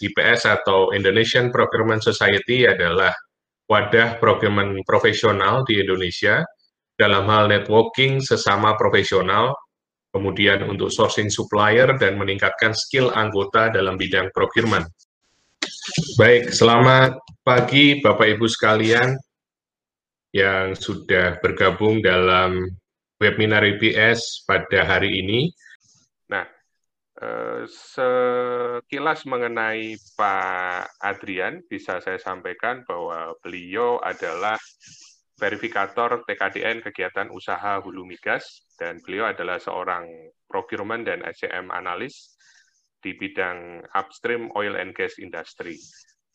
IPS atau Indonesian Procurement Society adalah wadah procurement profesional di Indonesia dalam hal networking sesama profesional, kemudian untuk sourcing supplier dan meningkatkan skill anggota dalam bidang procurement. Baik, selamat pagi Bapak Ibu sekalian yang sudah bergabung dalam webinar IPS pada hari ini. Eh, sekilas mengenai Pak Adrian, bisa saya sampaikan bahwa beliau adalah verifikator TKDN kegiatan usaha hulu migas, dan beliau adalah seorang procurement dan SCM analis di bidang upstream oil and gas industry.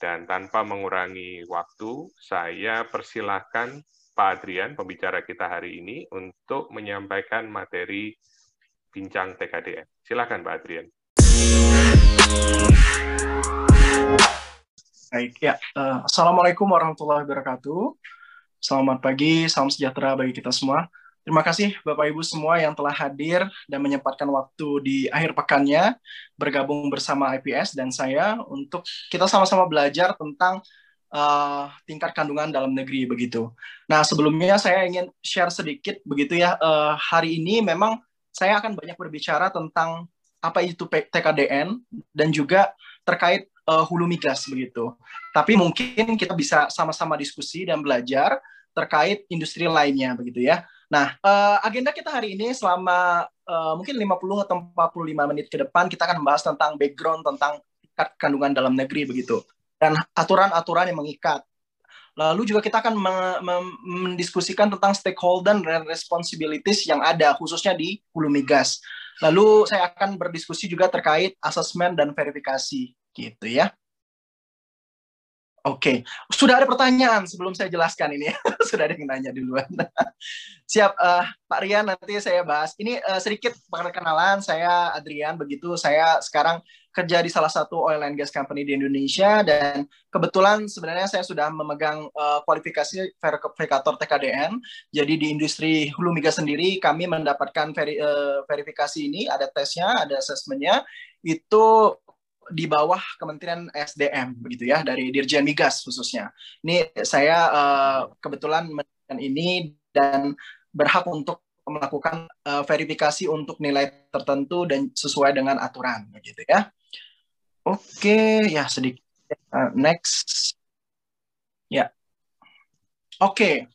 Dan tanpa mengurangi waktu, saya persilahkan Pak Adrian, pembicara kita hari ini, untuk menyampaikan materi bincang TKDN. Silakan Pak Adrian. Baik, ya. Uh, Assalamualaikum warahmatullahi wabarakatuh. Selamat pagi, salam sejahtera bagi kita semua. Terima kasih Bapak Ibu semua yang telah hadir dan menyempatkan waktu di akhir pekannya bergabung bersama IPS dan saya untuk kita sama-sama belajar tentang uh, tingkat kandungan dalam negeri begitu. Nah sebelumnya saya ingin share sedikit begitu ya. Uh, hari ini memang saya akan banyak berbicara tentang apa itu TKDN dan juga terkait uh, hulu migas begitu. Tapi mungkin kita bisa sama-sama diskusi dan belajar terkait industri lainnya begitu ya. Nah, uh, agenda kita hari ini selama uh, mungkin 50 atau 45 menit ke depan kita akan membahas tentang background tentang kandungan dalam negeri begitu dan aturan-aturan yang mengikat Lalu juga kita akan mendiskusikan tentang stakeholder dan responsibilities yang ada khususnya di hulu migas. Lalu saya akan berdiskusi juga terkait asesmen dan verifikasi gitu ya. Oke, okay. sudah ada pertanyaan sebelum saya jelaskan ini. sudah ada yang nanya duluan. Siap, uh, Pak Rian nanti saya bahas. Ini uh, sedikit perkenalan, saya Adrian, begitu saya sekarang kerja di salah satu oil and gas company di Indonesia dan kebetulan sebenarnya saya sudah memegang uh, kualifikasi verifikator TKDN. Jadi di industri hulu migas sendiri kami mendapatkan veri, uh, verifikasi ini, ada tesnya, ada asesmennya. Itu di bawah Kementerian SDM begitu ya dari Dirjen Migas khususnya. Ini saya uh, kebetulan melakukan ini dan berhak untuk melakukan uh, verifikasi untuk nilai tertentu dan sesuai dengan aturan begitu ya. Oke, ya sedikit uh, next. Ya. Oke.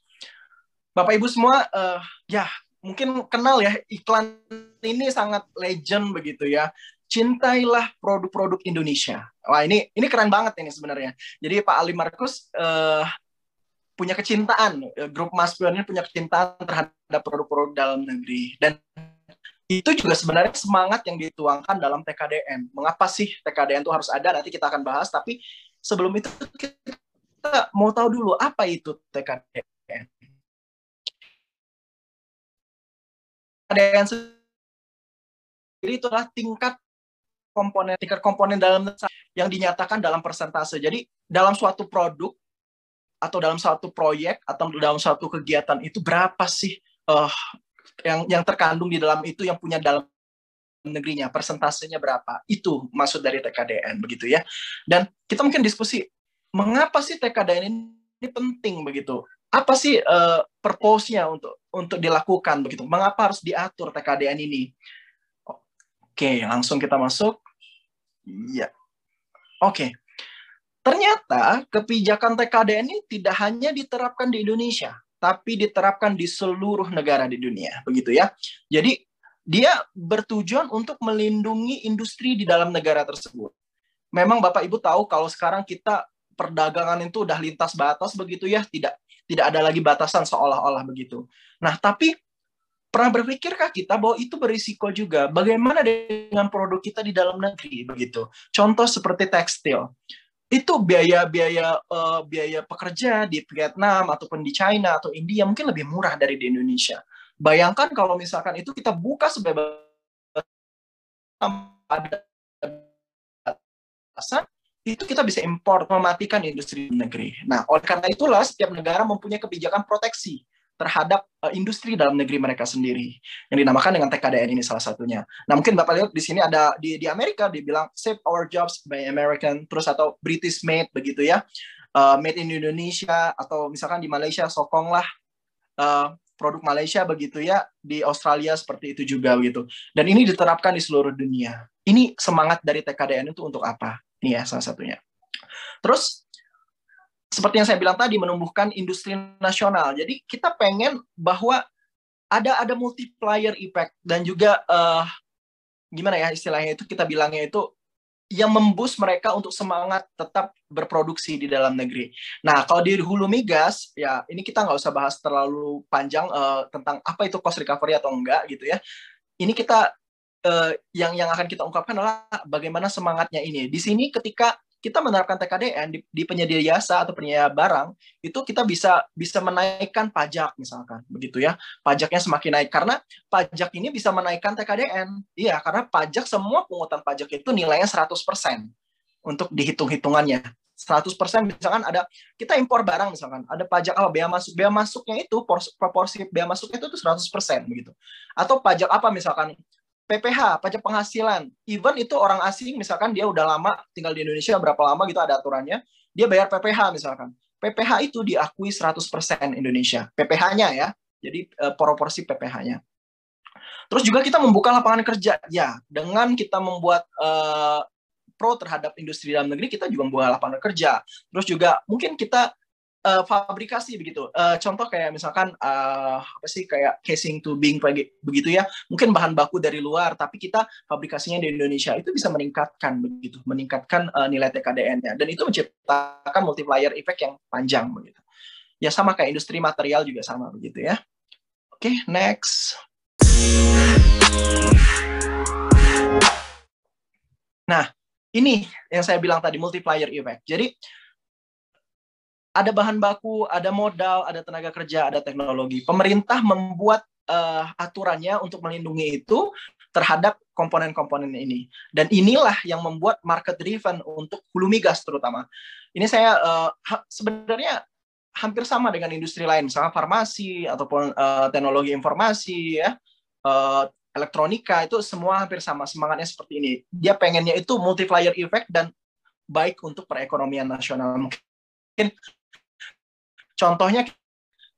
Bapak Ibu semua uh, ya mungkin kenal ya iklan ini sangat legend begitu ya cintailah produk-produk Indonesia. Wah ini ini keren banget ini sebenarnya. Jadi Pak Ali Markus uh, punya kecintaan, uh, grup Mas ini punya kecintaan terhadap produk-produk dalam negeri dan itu juga sebenarnya semangat yang dituangkan dalam TKDN. Mengapa sih TKDN itu harus ada? Nanti kita akan bahas. Tapi sebelum itu kita mau tahu dulu apa itu TKDN. TKDN sendiri itulah tingkat komponen tingkat komponen dalam yang dinyatakan dalam persentase. Jadi dalam suatu produk atau dalam suatu proyek atau dalam suatu kegiatan itu berapa sih uh, yang yang terkandung di dalam itu yang punya dalam negerinya? Persentasenya berapa? Itu maksud dari TKDN begitu ya. Dan kita mungkin diskusi mengapa sih TKDN ini penting begitu? Apa sih uh, purpose-nya untuk untuk dilakukan begitu? Mengapa harus diatur TKDN ini? Oke langsung kita masuk Iya. Oke. Ternyata kebijakan TKDN ini tidak hanya diterapkan di Indonesia, tapi diterapkan di seluruh negara di dunia, begitu ya. Jadi dia bertujuan untuk melindungi industri di dalam negara tersebut. Memang Bapak Ibu tahu kalau sekarang kita perdagangan itu udah lintas batas begitu ya, tidak tidak ada lagi batasan seolah-olah begitu. Nah, tapi Pernah berpikirkah kita bahwa itu berisiko juga? Bagaimana dengan produk kita di dalam negeri begitu? Contoh seperti tekstil. Itu biaya-biaya uh, biaya pekerja di Vietnam ataupun di China atau India mungkin lebih murah dari di Indonesia. Bayangkan kalau misalkan itu kita buka sebagai ada itu kita bisa import mematikan industri negeri. Nah, oleh karena itulah setiap negara mempunyai kebijakan proteksi terhadap uh, industri dalam negeri mereka sendiri yang dinamakan dengan TKDN ini salah satunya. Nah mungkin bapak lihat di sini ada di di Amerika dibilang save our jobs by American terus atau British made begitu ya, uh, made in Indonesia atau misalkan di Malaysia sokonglah uh, produk Malaysia begitu ya di Australia seperti itu juga begitu dan ini diterapkan di seluruh dunia. Ini semangat dari TKDN itu untuk apa? Ini ya salah satunya. Terus seperti yang saya bilang tadi menumbuhkan industri nasional. Jadi kita pengen bahwa ada ada multiplier effect dan juga uh, gimana ya istilahnya itu kita bilangnya itu yang membus mereka untuk semangat tetap berproduksi di dalam negeri. Nah, kalau di hulu migas, ya ini kita nggak usah bahas terlalu panjang uh, tentang apa itu cost recovery atau enggak gitu ya. Ini kita uh, yang yang akan kita ungkapkan adalah bagaimana semangatnya ini. Di sini ketika kita menerapkan TKDN di, di penyedia jasa atau penyedia barang itu kita bisa bisa menaikkan pajak misalkan begitu ya. Pajaknya semakin naik karena pajak ini bisa menaikkan TKDN iya karena pajak semua pungutan pajak itu nilainya 100% untuk dihitung-hitungannya. 100% misalkan ada kita impor barang misalkan ada pajak apa bea masuk bea masuknya itu proporsi bea masuknya itu tuh 100% begitu. Atau pajak apa misalkan PPH, pajak penghasilan. Even itu orang asing, misalkan dia udah lama tinggal di Indonesia, berapa lama gitu ada aturannya, dia bayar PPH misalkan. PPH itu diakui 100% Indonesia. PPH-nya ya, jadi uh, proporsi PPH-nya. Terus juga kita membuka lapangan kerja. Ya, dengan kita membuat uh, pro terhadap industri dalam negeri, kita juga membuka lapangan kerja. Terus juga mungkin kita uh, fabrikasi begitu. Uh, contoh kayak misalkan uh, apa sih kayak casing tubing begitu ya. Mungkin bahan baku dari luar, tapi kita fabrikasinya di Indonesia itu bisa meningkatkan begitu, meningkatkan uh, nilai TKDN-nya dan itu menciptakan multiplier effect yang panjang begitu. Ya sama kayak industri material juga sama begitu ya. Oke, okay, next. Nah, ini yang saya bilang tadi multiplier effect. Jadi ada bahan baku, ada modal, ada tenaga kerja, ada teknologi. Pemerintah membuat uh, aturannya untuk melindungi itu terhadap komponen-komponen ini. Dan inilah yang membuat market driven untuk hulu migas terutama. Ini saya uh, ha sebenarnya hampir sama dengan industri lain, misalnya farmasi ataupun uh, teknologi informasi ya. Uh, elektronika itu semua hampir sama semangatnya seperti ini. Dia pengennya itu multiplier effect dan baik untuk perekonomian nasional. Mungkin Contohnya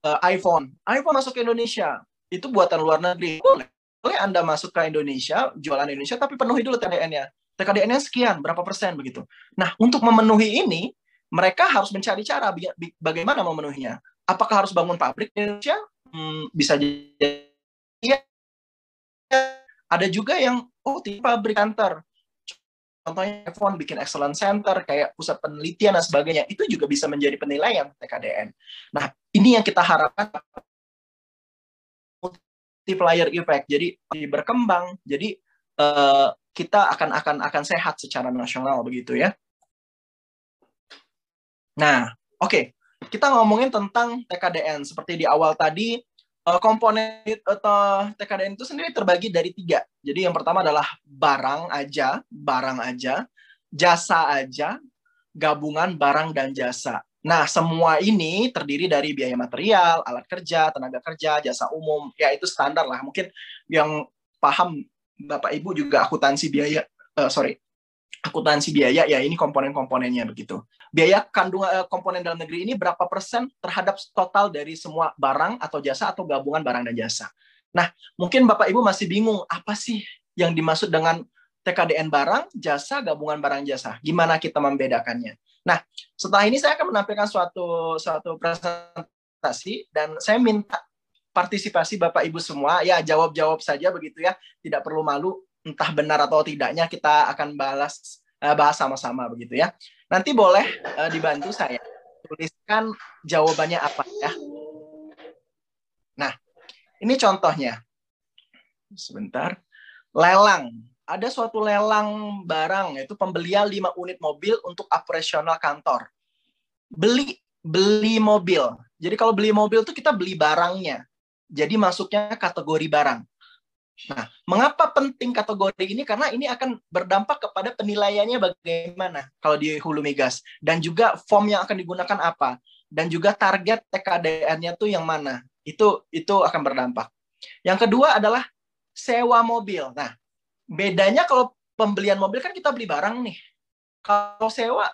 uh, iPhone. iPhone masuk ke Indonesia. Itu buatan luar negeri. Boleh. Boleh Anda masuk ke Indonesia, jualan Indonesia, tapi penuhi dulu TKDN-nya. TKDN-nya sekian, berapa persen begitu. Nah, untuk memenuhi ini, mereka harus mencari cara bagaimana memenuhinya. Apakah harus bangun pabrik di Indonesia? Hmm, bisa jadi. Ya. Ada juga yang, oh, tipe pabrik kantor contohnya iPhone bikin excellent center, kayak pusat penelitian dan sebagainya, itu juga bisa menjadi penilaian TKDN. Nah, ini yang kita harapkan multiplier effect. Jadi berkembang, jadi uh, kita akan akan akan sehat secara nasional begitu ya. Nah, oke. Okay. Kita ngomongin tentang TKDN. Seperti di awal tadi, komponen atau TKDN itu sendiri terbagi dari tiga. Jadi yang pertama adalah barang aja, barang aja, jasa aja, gabungan barang dan jasa. Nah, semua ini terdiri dari biaya material, alat kerja, tenaga kerja, jasa umum. Ya, itu standar lah. Mungkin yang paham Bapak Ibu juga akuntansi biaya, uh, sorry, akuntansi biaya ya ini komponen-komponennya begitu. Biaya kandungan uh, komponen dalam negeri ini berapa persen terhadap total dari semua barang atau jasa atau gabungan barang dan jasa. Nah, mungkin Bapak Ibu masih bingung apa sih yang dimaksud dengan TKDN barang, jasa, gabungan barang jasa. Gimana kita membedakannya? Nah, setelah ini saya akan menampilkan suatu suatu presentasi dan saya minta partisipasi Bapak Ibu semua ya jawab-jawab saja begitu ya, tidak perlu malu entah benar atau tidaknya kita akan balas uh, bahas sama-sama begitu ya. Nanti boleh uh, dibantu saya tuliskan jawabannya apa ya. Nah, ini contohnya. Sebentar. Lelang. Ada suatu lelang barang yaitu pembelian 5 unit mobil untuk operasional kantor. Beli beli mobil. Jadi kalau beli mobil itu kita beli barangnya. Jadi masuknya kategori barang. Nah, mengapa penting kategori ini? Karena ini akan berdampak kepada penilaiannya bagaimana kalau di hulu migas dan juga form yang akan digunakan apa dan juga target TKDN-nya tuh yang mana. itu itu akan berdampak. Yang kedua adalah sewa mobil. Nah, bedanya kalau pembelian mobil kan kita beli barang nih. Kalau sewa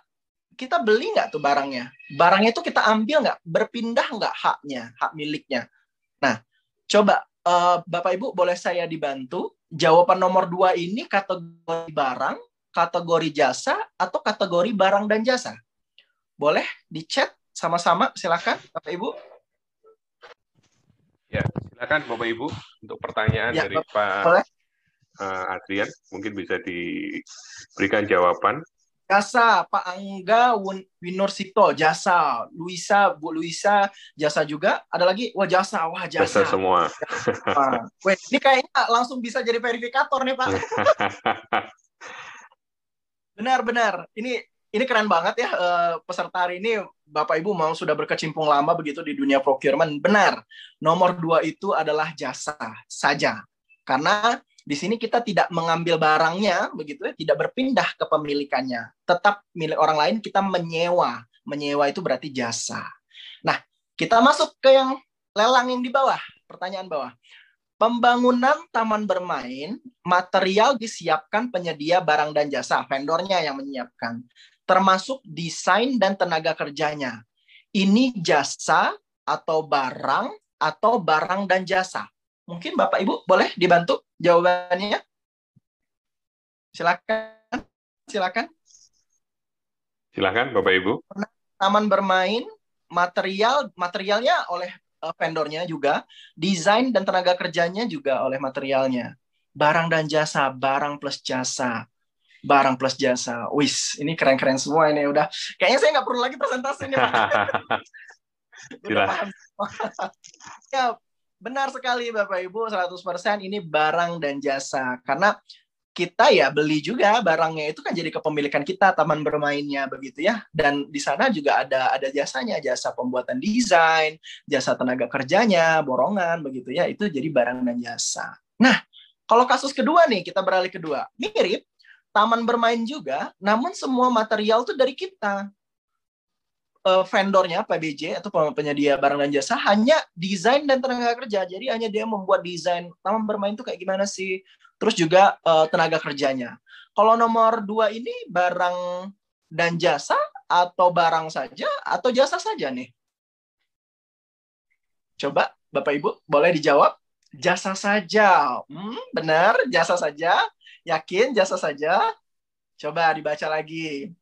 kita beli nggak tuh barangnya? Barangnya itu kita ambil nggak? Berpindah nggak haknya, hak miliknya? Nah, coba uh, Bapak Ibu boleh saya dibantu jawaban nomor dua ini kategori barang, kategori jasa, atau kategori barang dan jasa? Boleh di chat sama-sama, silakan Bapak Ibu. Ya, silakan Bapak Ibu untuk pertanyaan ya, dari Pak boleh. Uh, Adrian, mungkin bisa diberikan jawaban. Jasa, Pak Angga Winorsito, jasa. Luisa, Bu Luisa, jasa juga. Ada lagi, wah jasa, wah jasa. Jasa semua. Wah, ini kayaknya langsung bisa jadi verifikator nih Pak. Benar-benar. Ini ini keren banget ya uh, peserta hari ini Bapak Ibu mau sudah berkecimpung lama begitu di dunia procurement. Benar. Nomor dua itu adalah jasa saja. Karena di sini kita tidak mengambil barangnya, begitu ya, tidak berpindah ke pemilikannya. Tetap milik orang lain, kita menyewa. Menyewa itu berarti jasa. Nah, kita masuk ke yang lelang yang di bawah. Pertanyaan bawah. Pembangunan taman bermain, material disiapkan penyedia barang dan jasa, vendornya yang menyiapkan, termasuk desain dan tenaga kerjanya. Ini jasa atau barang atau barang dan jasa. Mungkin Bapak Ibu boleh dibantu jawabannya? Silakan. Silakan. Silakan Bapak Ibu. Taman bermain, material materialnya oleh uh, vendornya juga, desain dan tenaga kerjanya juga oleh materialnya. Barang dan jasa, barang plus jasa. Barang plus jasa. Wis, ini keren-keren semua ini udah. Kayaknya saya nggak perlu lagi presentasi ini, Pak. udah paham. ya, Benar sekali Bapak Ibu, 100% ini barang dan jasa. Karena kita ya beli juga barangnya itu kan jadi kepemilikan kita taman bermainnya begitu ya. Dan di sana juga ada ada jasanya jasa pembuatan desain jasa tenaga kerjanya borongan begitu ya. Itu jadi barang dan jasa. Nah kalau kasus kedua nih kita beralih kedua. Mirip taman bermain juga namun semua material tuh dari kita uh, vendornya PBJ atau penyedia barang dan jasa hanya desain dan tenaga kerja. Jadi hanya dia membuat desain taman bermain itu kayak gimana sih. Terus juga uh, tenaga kerjanya. Kalau nomor dua ini barang dan jasa atau barang saja atau jasa saja nih? Coba Bapak Ibu boleh dijawab. Jasa saja. Hmm, benar, jasa saja. Yakin jasa saja? Coba dibaca lagi.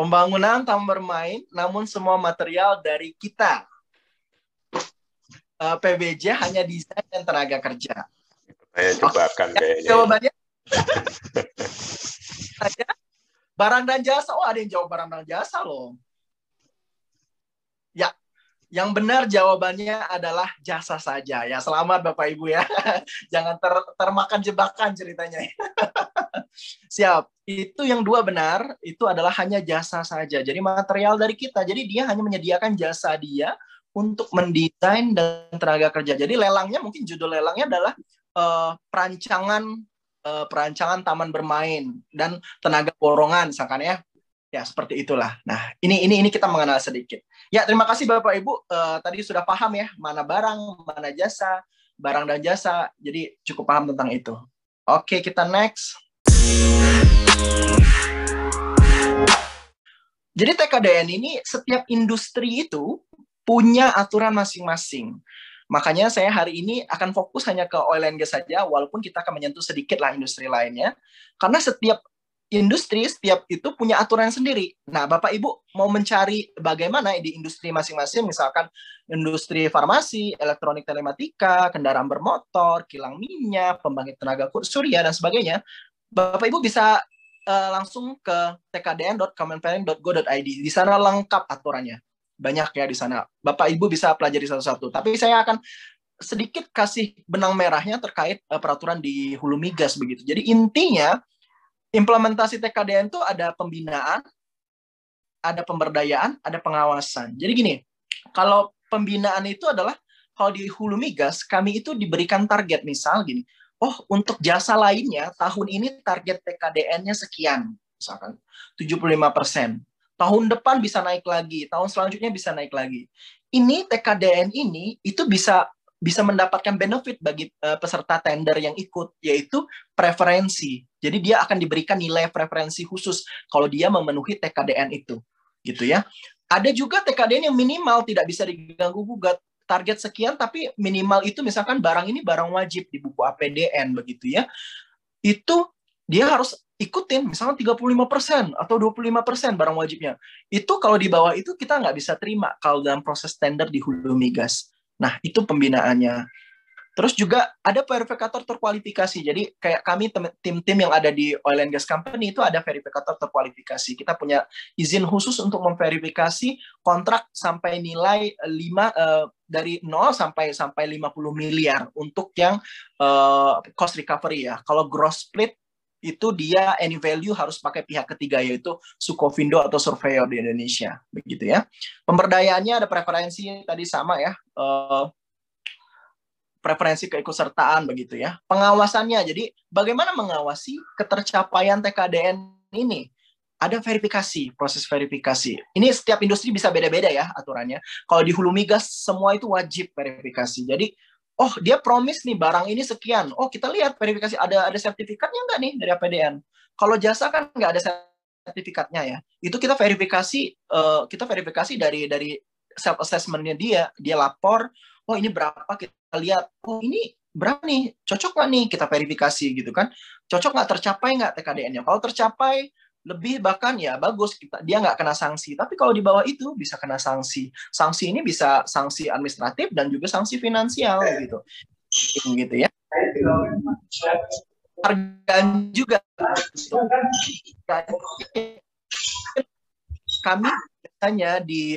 Pembangunan taman bermain, namun semua material dari kita. Uh, eh, PBJ hanya desain dan tenaga kerja. Saya cobakan oh, kayaknya. Jawabannya. barang dan jasa. Oh, ada yang jawab barang dan jasa loh. Ya, yang benar jawabannya adalah jasa saja. Ya, selamat Bapak Ibu ya. Jangan ter, termakan jebakan ceritanya. Siap. Itu yang dua benar, itu adalah hanya jasa saja. Jadi material dari kita. Jadi dia hanya menyediakan jasa dia untuk mendesain dan tenaga kerja. Jadi lelangnya mungkin judul lelangnya adalah uh, perancangan uh, perancangan taman bermain dan tenaga borongan misalkan ya. Ya, seperti itulah. Nah, ini ini ini kita mengenal sedikit. Ya, terima kasih Bapak Ibu. Uh, tadi sudah paham ya, mana barang, mana jasa, barang dan jasa. Jadi cukup paham tentang itu. Oke, kita next. Jadi TKDN ini setiap industri itu punya aturan masing-masing. Makanya saya hari ini akan fokus hanya ke oil and gas saja, walaupun kita akan menyentuh sedikit lah industri lainnya. Karena setiap industri, setiap itu punya aturan sendiri. Nah, Bapak Ibu mau mencari bagaimana di industri masing-masing, misalkan industri farmasi, elektronik telematika, kendaraan bermotor, kilang minyak, pembangkit tenaga surya, dan sebagainya, Bapak Ibu bisa uh, langsung ke tkdn.kemenplanning.go.id. Di sana lengkap aturannya. Banyak ya di sana. Bapak Ibu bisa pelajari satu-satu. Tapi saya akan sedikit kasih benang merahnya terkait uh, peraturan di hulu migas begitu. Jadi intinya implementasi TKDN itu ada pembinaan, ada pemberdayaan, ada pengawasan. Jadi gini, kalau pembinaan itu adalah kalau di hulu migas kami itu diberikan target misal gini, oh untuk jasa lainnya tahun ini target TKDN-nya sekian, misalkan 75 persen. Tahun depan bisa naik lagi, tahun selanjutnya bisa naik lagi. ini TKDN ini itu bisa bisa mendapatkan benefit bagi uh, peserta tender yang ikut yaitu preferensi. Jadi dia akan diberikan nilai preferensi khusus kalau dia memenuhi TKDN itu. Gitu ya. Ada juga TKDN yang minimal tidak bisa diganggu gugat target sekian tapi minimal itu misalkan barang ini barang wajib di buku APDN begitu ya. Itu dia harus ikutin misalnya 35% atau 25% barang wajibnya. Itu kalau di bawah itu kita nggak bisa terima kalau dalam proses tender di hulu migas. Nah, itu pembinaannya. Terus juga ada verifikator terkualifikasi. Jadi kayak kami tim-tim yang ada di oil and gas company itu ada verifikator terkualifikasi. Kita punya izin khusus untuk memverifikasi kontrak sampai nilai 5 uh, eh, dari 0 sampai sampai 50 miliar untuk yang uh, cost recovery ya. Kalau gross split itu dia any value harus pakai pihak ketiga yaitu Sukovindo atau surveyor di Indonesia begitu ya pemberdayaannya ada preferensi tadi sama ya uh, preferensi keikutsertaan begitu ya pengawasannya jadi bagaimana mengawasi ketercapaian TKDN ini ada verifikasi, proses verifikasi. Ini setiap industri bisa beda-beda ya aturannya. Kalau di hulu migas semua itu wajib verifikasi. Jadi oh dia promise nih barang ini sekian. Oh kita lihat verifikasi ada ada sertifikatnya nggak nih dari APDN. Kalau jasa kan nggak ada sertifikatnya ya. Itu kita verifikasi uh, kita verifikasi dari dari self assessmentnya dia. Dia lapor, oh ini berapa kita lihat. Oh ini berapa nih cocok nggak nih kita verifikasi gitu kan. Cocok nggak tercapai nggak TKDN-nya. Kalau tercapai lebih bahkan ya bagus. Kita dia nggak kena sanksi. Tapi kalau di bawah itu bisa kena sanksi. Sanksi ini bisa sanksi administratif dan juga sanksi finansial gitu. Gitu ya. Harga juga. Kami biasanya di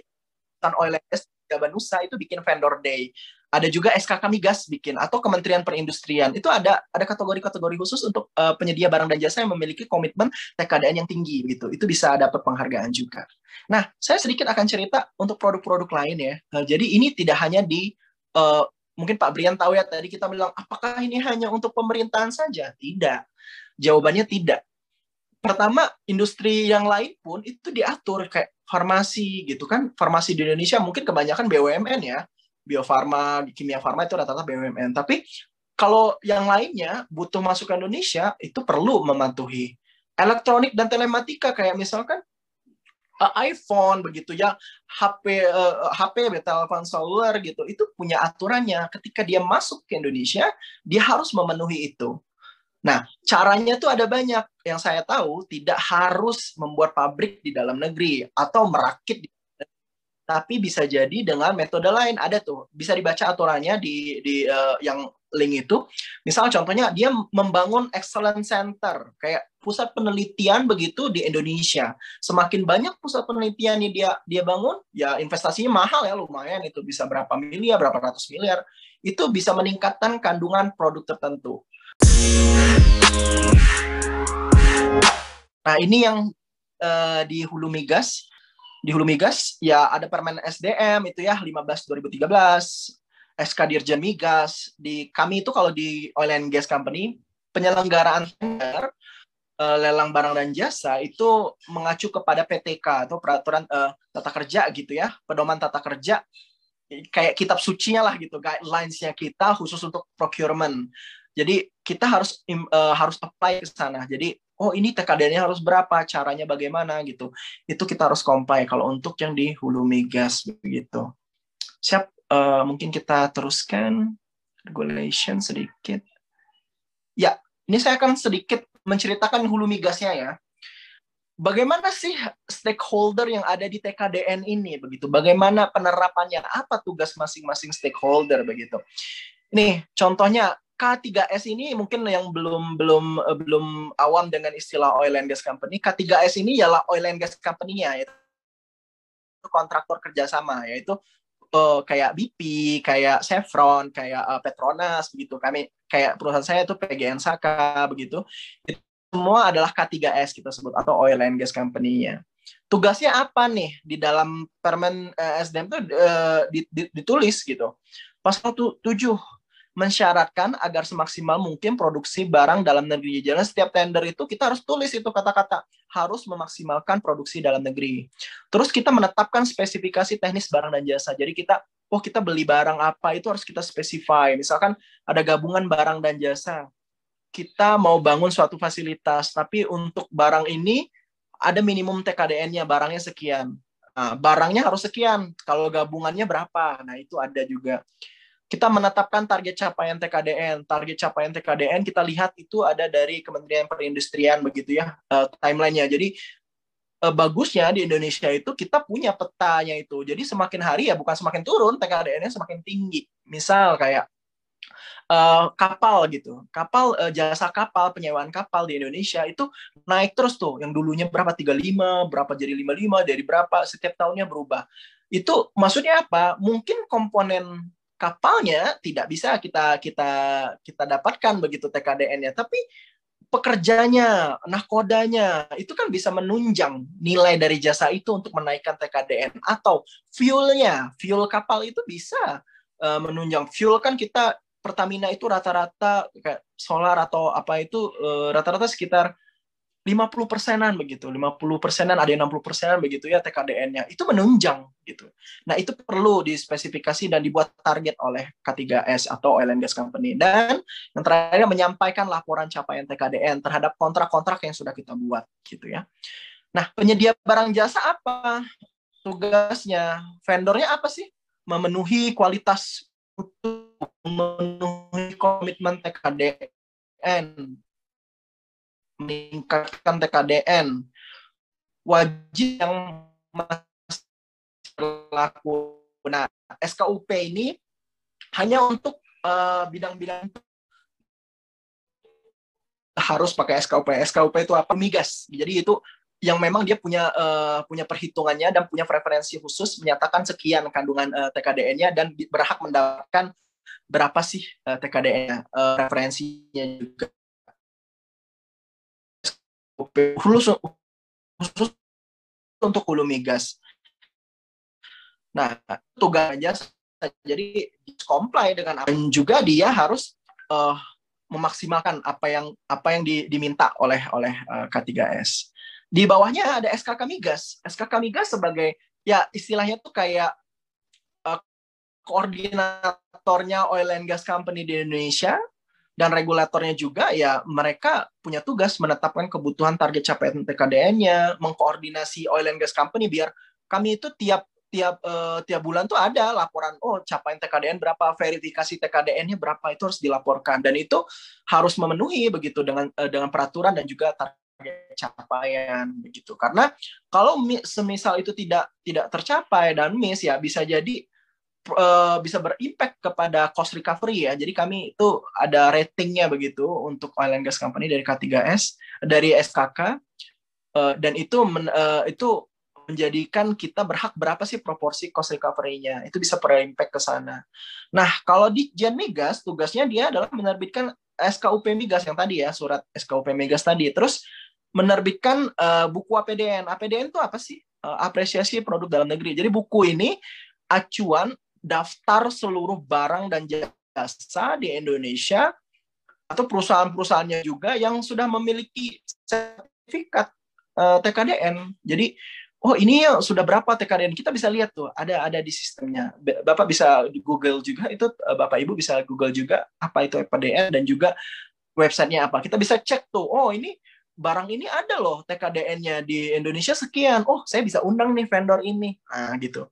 oil and gas Nusa itu bikin vendor day ada juga SKK Migas bikin atau Kementerian Perindustrian itu ada ada kategori-kategori khusus untuk uh, penyedia barang dan jasa yang memiliki komitmen TKDN yang tinggi gitu itu bisa dapat penghargaan juga. Nah saya sedikit akan cerita untuk produk-produk lain ya. Uh, jadi ini tidak hanya di uh, mungkin Pak Brian tahu ya tadi kita bilang apakah ini hanya untuk pemerintahan saja? Tidak. Jawabannya tidak. Pertama industri yang lain pun itu diatur kayak farmasi gitu kan. Farmasi di Indonesia mungkin kebanyakan BUMN ya Bio Farma, kimia farma itu rata-rata BUMN. Tapi kalau yang lainnya butuh masuk ke Indonesia itu perlu mematuhi elektronik dan telematika kayak misalkan uh, iPhone begitu ya HP uh, HP telepon seluler gitu itu punya aturannya ketika dia masuk ke Indonesia dia harus memenuhi itu Nah, caranya tuh ada banyak. Yang saya tahu tidak harus membuat pabrik di dalam negeri atau merakit di tapi bisa jadi dengan metode lain. Ada tuh bisa dibaca aturannya di di uh, yang link itu. Misal contohnya dia membangun excellence center. Kayak pusat penelitian begitu di Indonesia. Semakin banyak pusat penelitian yang dia dia bangun ya investasinya mahal ya lumayan. Itu bisa berapa miliar berapa ratus miliar. Itu bisa meningkatkan kandungan produk tertentu. Nah ini yang uh, di hulu migas di Hulu Migas ya ada Permen SDM itu ya 15 2013 SK Dirjen Migas. Di kami itu kalau di Oil and Gas Company penyelenggaraan tender uh, lelang barang dan jasa itu mengacu kepada PTK atau peraturan uh, tata kerja gitu ya pedoman tata kerja. Kayak kitab sucinya lah gitu guidelinesnya kita khusus untuk procurement. Jadi kita harus uh, harus apply ke sana. Jadi oh ini TKD-nya harus berapa, caranya bagaimana gitu. Itu kita harus comply kalau untuk yang di hulu migas begitu. Siap, uh, mungkin kita teruskan regulation sedikit. Ya, ini saya akan sedikit menceritakan hulu migasnya ya. Bagaimana sih stakeholder yang ada di TKDN ini begitu? Bagaimana penerapannya? Apa tugas masing-masing stakeholder begitu? Nih, contohnya K3S ini mungkin yang belum belum eh, belum awam dengan istilah oil and gas company. K3S ini ialah oil and gas company-nya yaitu kontraktor kerjasama yaitu uh, kayak BP, kayak Chevron, kayak uh, Petronas begitu. Kami kayak perusahaan saya itu PGN Saka begitu. Itu semua adalah K3S kita sebut atau oil and gas company-nya. Tugasnya apa nih di dalam Permen uh, SDM itu uh, ditulis gitu. Pasal 7 mensyaratkan agar semaksimal mungkin produksi barang dalam negeri. Jangan setiap tender itu kita harus tulis itu kata-kata harus memaksimalkan produksi dalam negeri. Terus kita menetapkan spesifikasi teknis barang dan jasa. Jadi kita oh kita beli barang apa itu harus kita spesify. Misalkan ada gabungan barang dan jasa. Kita mau bangun suatu fasilitas, tapi untuk barang ini ada minimum TKDN-nya, barangnya sekian. Nah, barangnya harus sekian. Kalau gabungannya berapa? Nah, itu ada juga kita menetapkan target capaian TKDN. Target capaian TKDN kita lihat itu ada dari Kementerian Perindustrian begitu ya uh, timelinenya. Jadi uh, bagusnya di Indonesia itu kita punya petanya itu. Jadi semakin hari ya bukan semakin turun TKDN-nya semakin tinggi. Misal kayak uh, kapal gitu. Kapal uh, jasa kapal, penyewaan kapal di Indonesia itu naik terus tuh. Yang dulunya berapa 35, berapa jadi 55, dari berapa setiap tahunnya berubah. Itu maksudnya apa? Mungkin komponen kapalnya tidak bisa kita kita kita dapatkan begitu TKDN-nya, tapi pekerjanya, nahkodanya itu kan bisa menunjang nilai dari jasa itu untuk menaikkan TKDN atau fuelnya, fuel kapal itu bisa uh, menunjang. Fuel kan kita Pertamina itu rata-rata kayak solar atau apa itu eh, rata-rata uh, sekitar 50 persenan begitu, 50 persenan, ada yang 60 persenan begitu ya TKDN-nya. Itu menunjang gitu. Nah itu perlu dispesifikasi dan dibuat target oleh K3S atau Oil and Gas Company. Dan yang terakhir menyampaikan laporan capaian TKDN terhadap kontrak-kontrak yang sudah kita buat gitu ya. Nah penyedia barang jasa apa? Tugasnya, vendornya apa sih? Memenuhi kualitas memenuhi komitmen TKDN meningkatkan TKDN wajib yang masih berlaku. Nah, SKUP ini hanya untuk uh, bidang-bidang harus pakai SKUP. SKUP itu apa? Migas. Jadi itu yang memang dia punya uh, punya perhitungannya dan punya preferensi khusus menyatakan sekian kandungan uh, TKDN-nya dan berhak mendapatkan berapa sih uh, TKDN-nya uh, referensinya juga khusus khusus untuk hulu migas. Nah, tugasnya jadi comply dengan dan juga dia harus uh, memaksimalkan apa yang apa yang di, diminta oleh oleh uh, K3S. Di bawahnya ada SKK Migas. SKK Migas sebagai ya istilahnya tuh kayak uh, koordinatornya oil and gas company di Indonesia dan regulatornya juga ya mereka punya tugas menetapkan kebutuhan target capaian TKDN-nya, mengkoordinasi oil and gas company biar kami itu tiap tiap uh, tiap bulan tuh ada laporan oh capaian TKDN berapa, verifikasi TKDN-nya berapa itu harus dilaporkan dan itu harus memenuhi begitu dengan uh, dengan peraturan dan juga target capaian begitu. Karena kalau semisal itu tidak tidak tercapai dan miss ya bisa jadi uh, bisa berimpact kepada cost recovery ya. Jadi kami itu ada ratingnya begitu untuk oil and gas company dari K3S dari SKK uh, eh, dan itu men, uh, itu menjadikan kita berhak berapa sih proporsi cost recovery-nya. Itu bisa berimpact ke sana. Nah, kalau di Jen Migas tugasnya dia adalah menerbitkan SKUP Migas yang tadi ya, surat SKUP Migas tadi. Terus menerbitkan uh, buku APDN. APDN itu apa sih? Uh, apresiasi produk dalam negeri. Jadi buku ini acuan daftar seluruh barang dan jasa di Indonesia atau perusahaan-perusahaannya juga yang sudah memiliki sertifikat uh, eh, TKDN. Jadi, oh ini ya sudah berapa TKDN? Kita bisa lihat tuh, ada ada di sistemnya. Bapak bisa Google juga itu uh, Bapak Ibu bisa Google juga apa itu TKDN dan juga websitenya apa. Kita bisa cek tuh, oh ini barang ini ada loh TKDN-nya di Indonesia sekian. Oh, saya bisa undang nih vendor ini. Nah, gitu.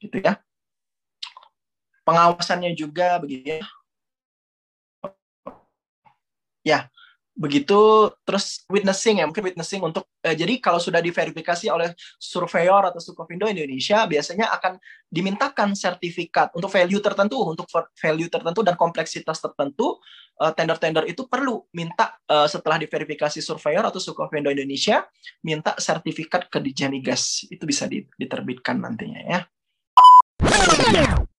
Gitu ya pengawasannya juga begitu ya. Ya, begitu. Terus witnessing ya mungkin witnessing untuk eh, jadi kalau sudah diverifikasi oleh surveyor atau Sukovindo Indonesia biasanya akan dimintakan sertifikat untuk value tertentu untuk value tertentu dan kompleksitas tertentu eh, tender-tender itu perlu minta eh, setelah diverifikasi surveyor atau Sukovindo Indonesia minta sertifikat ke Dijanigas itu bisa diterbitkan nantinya ya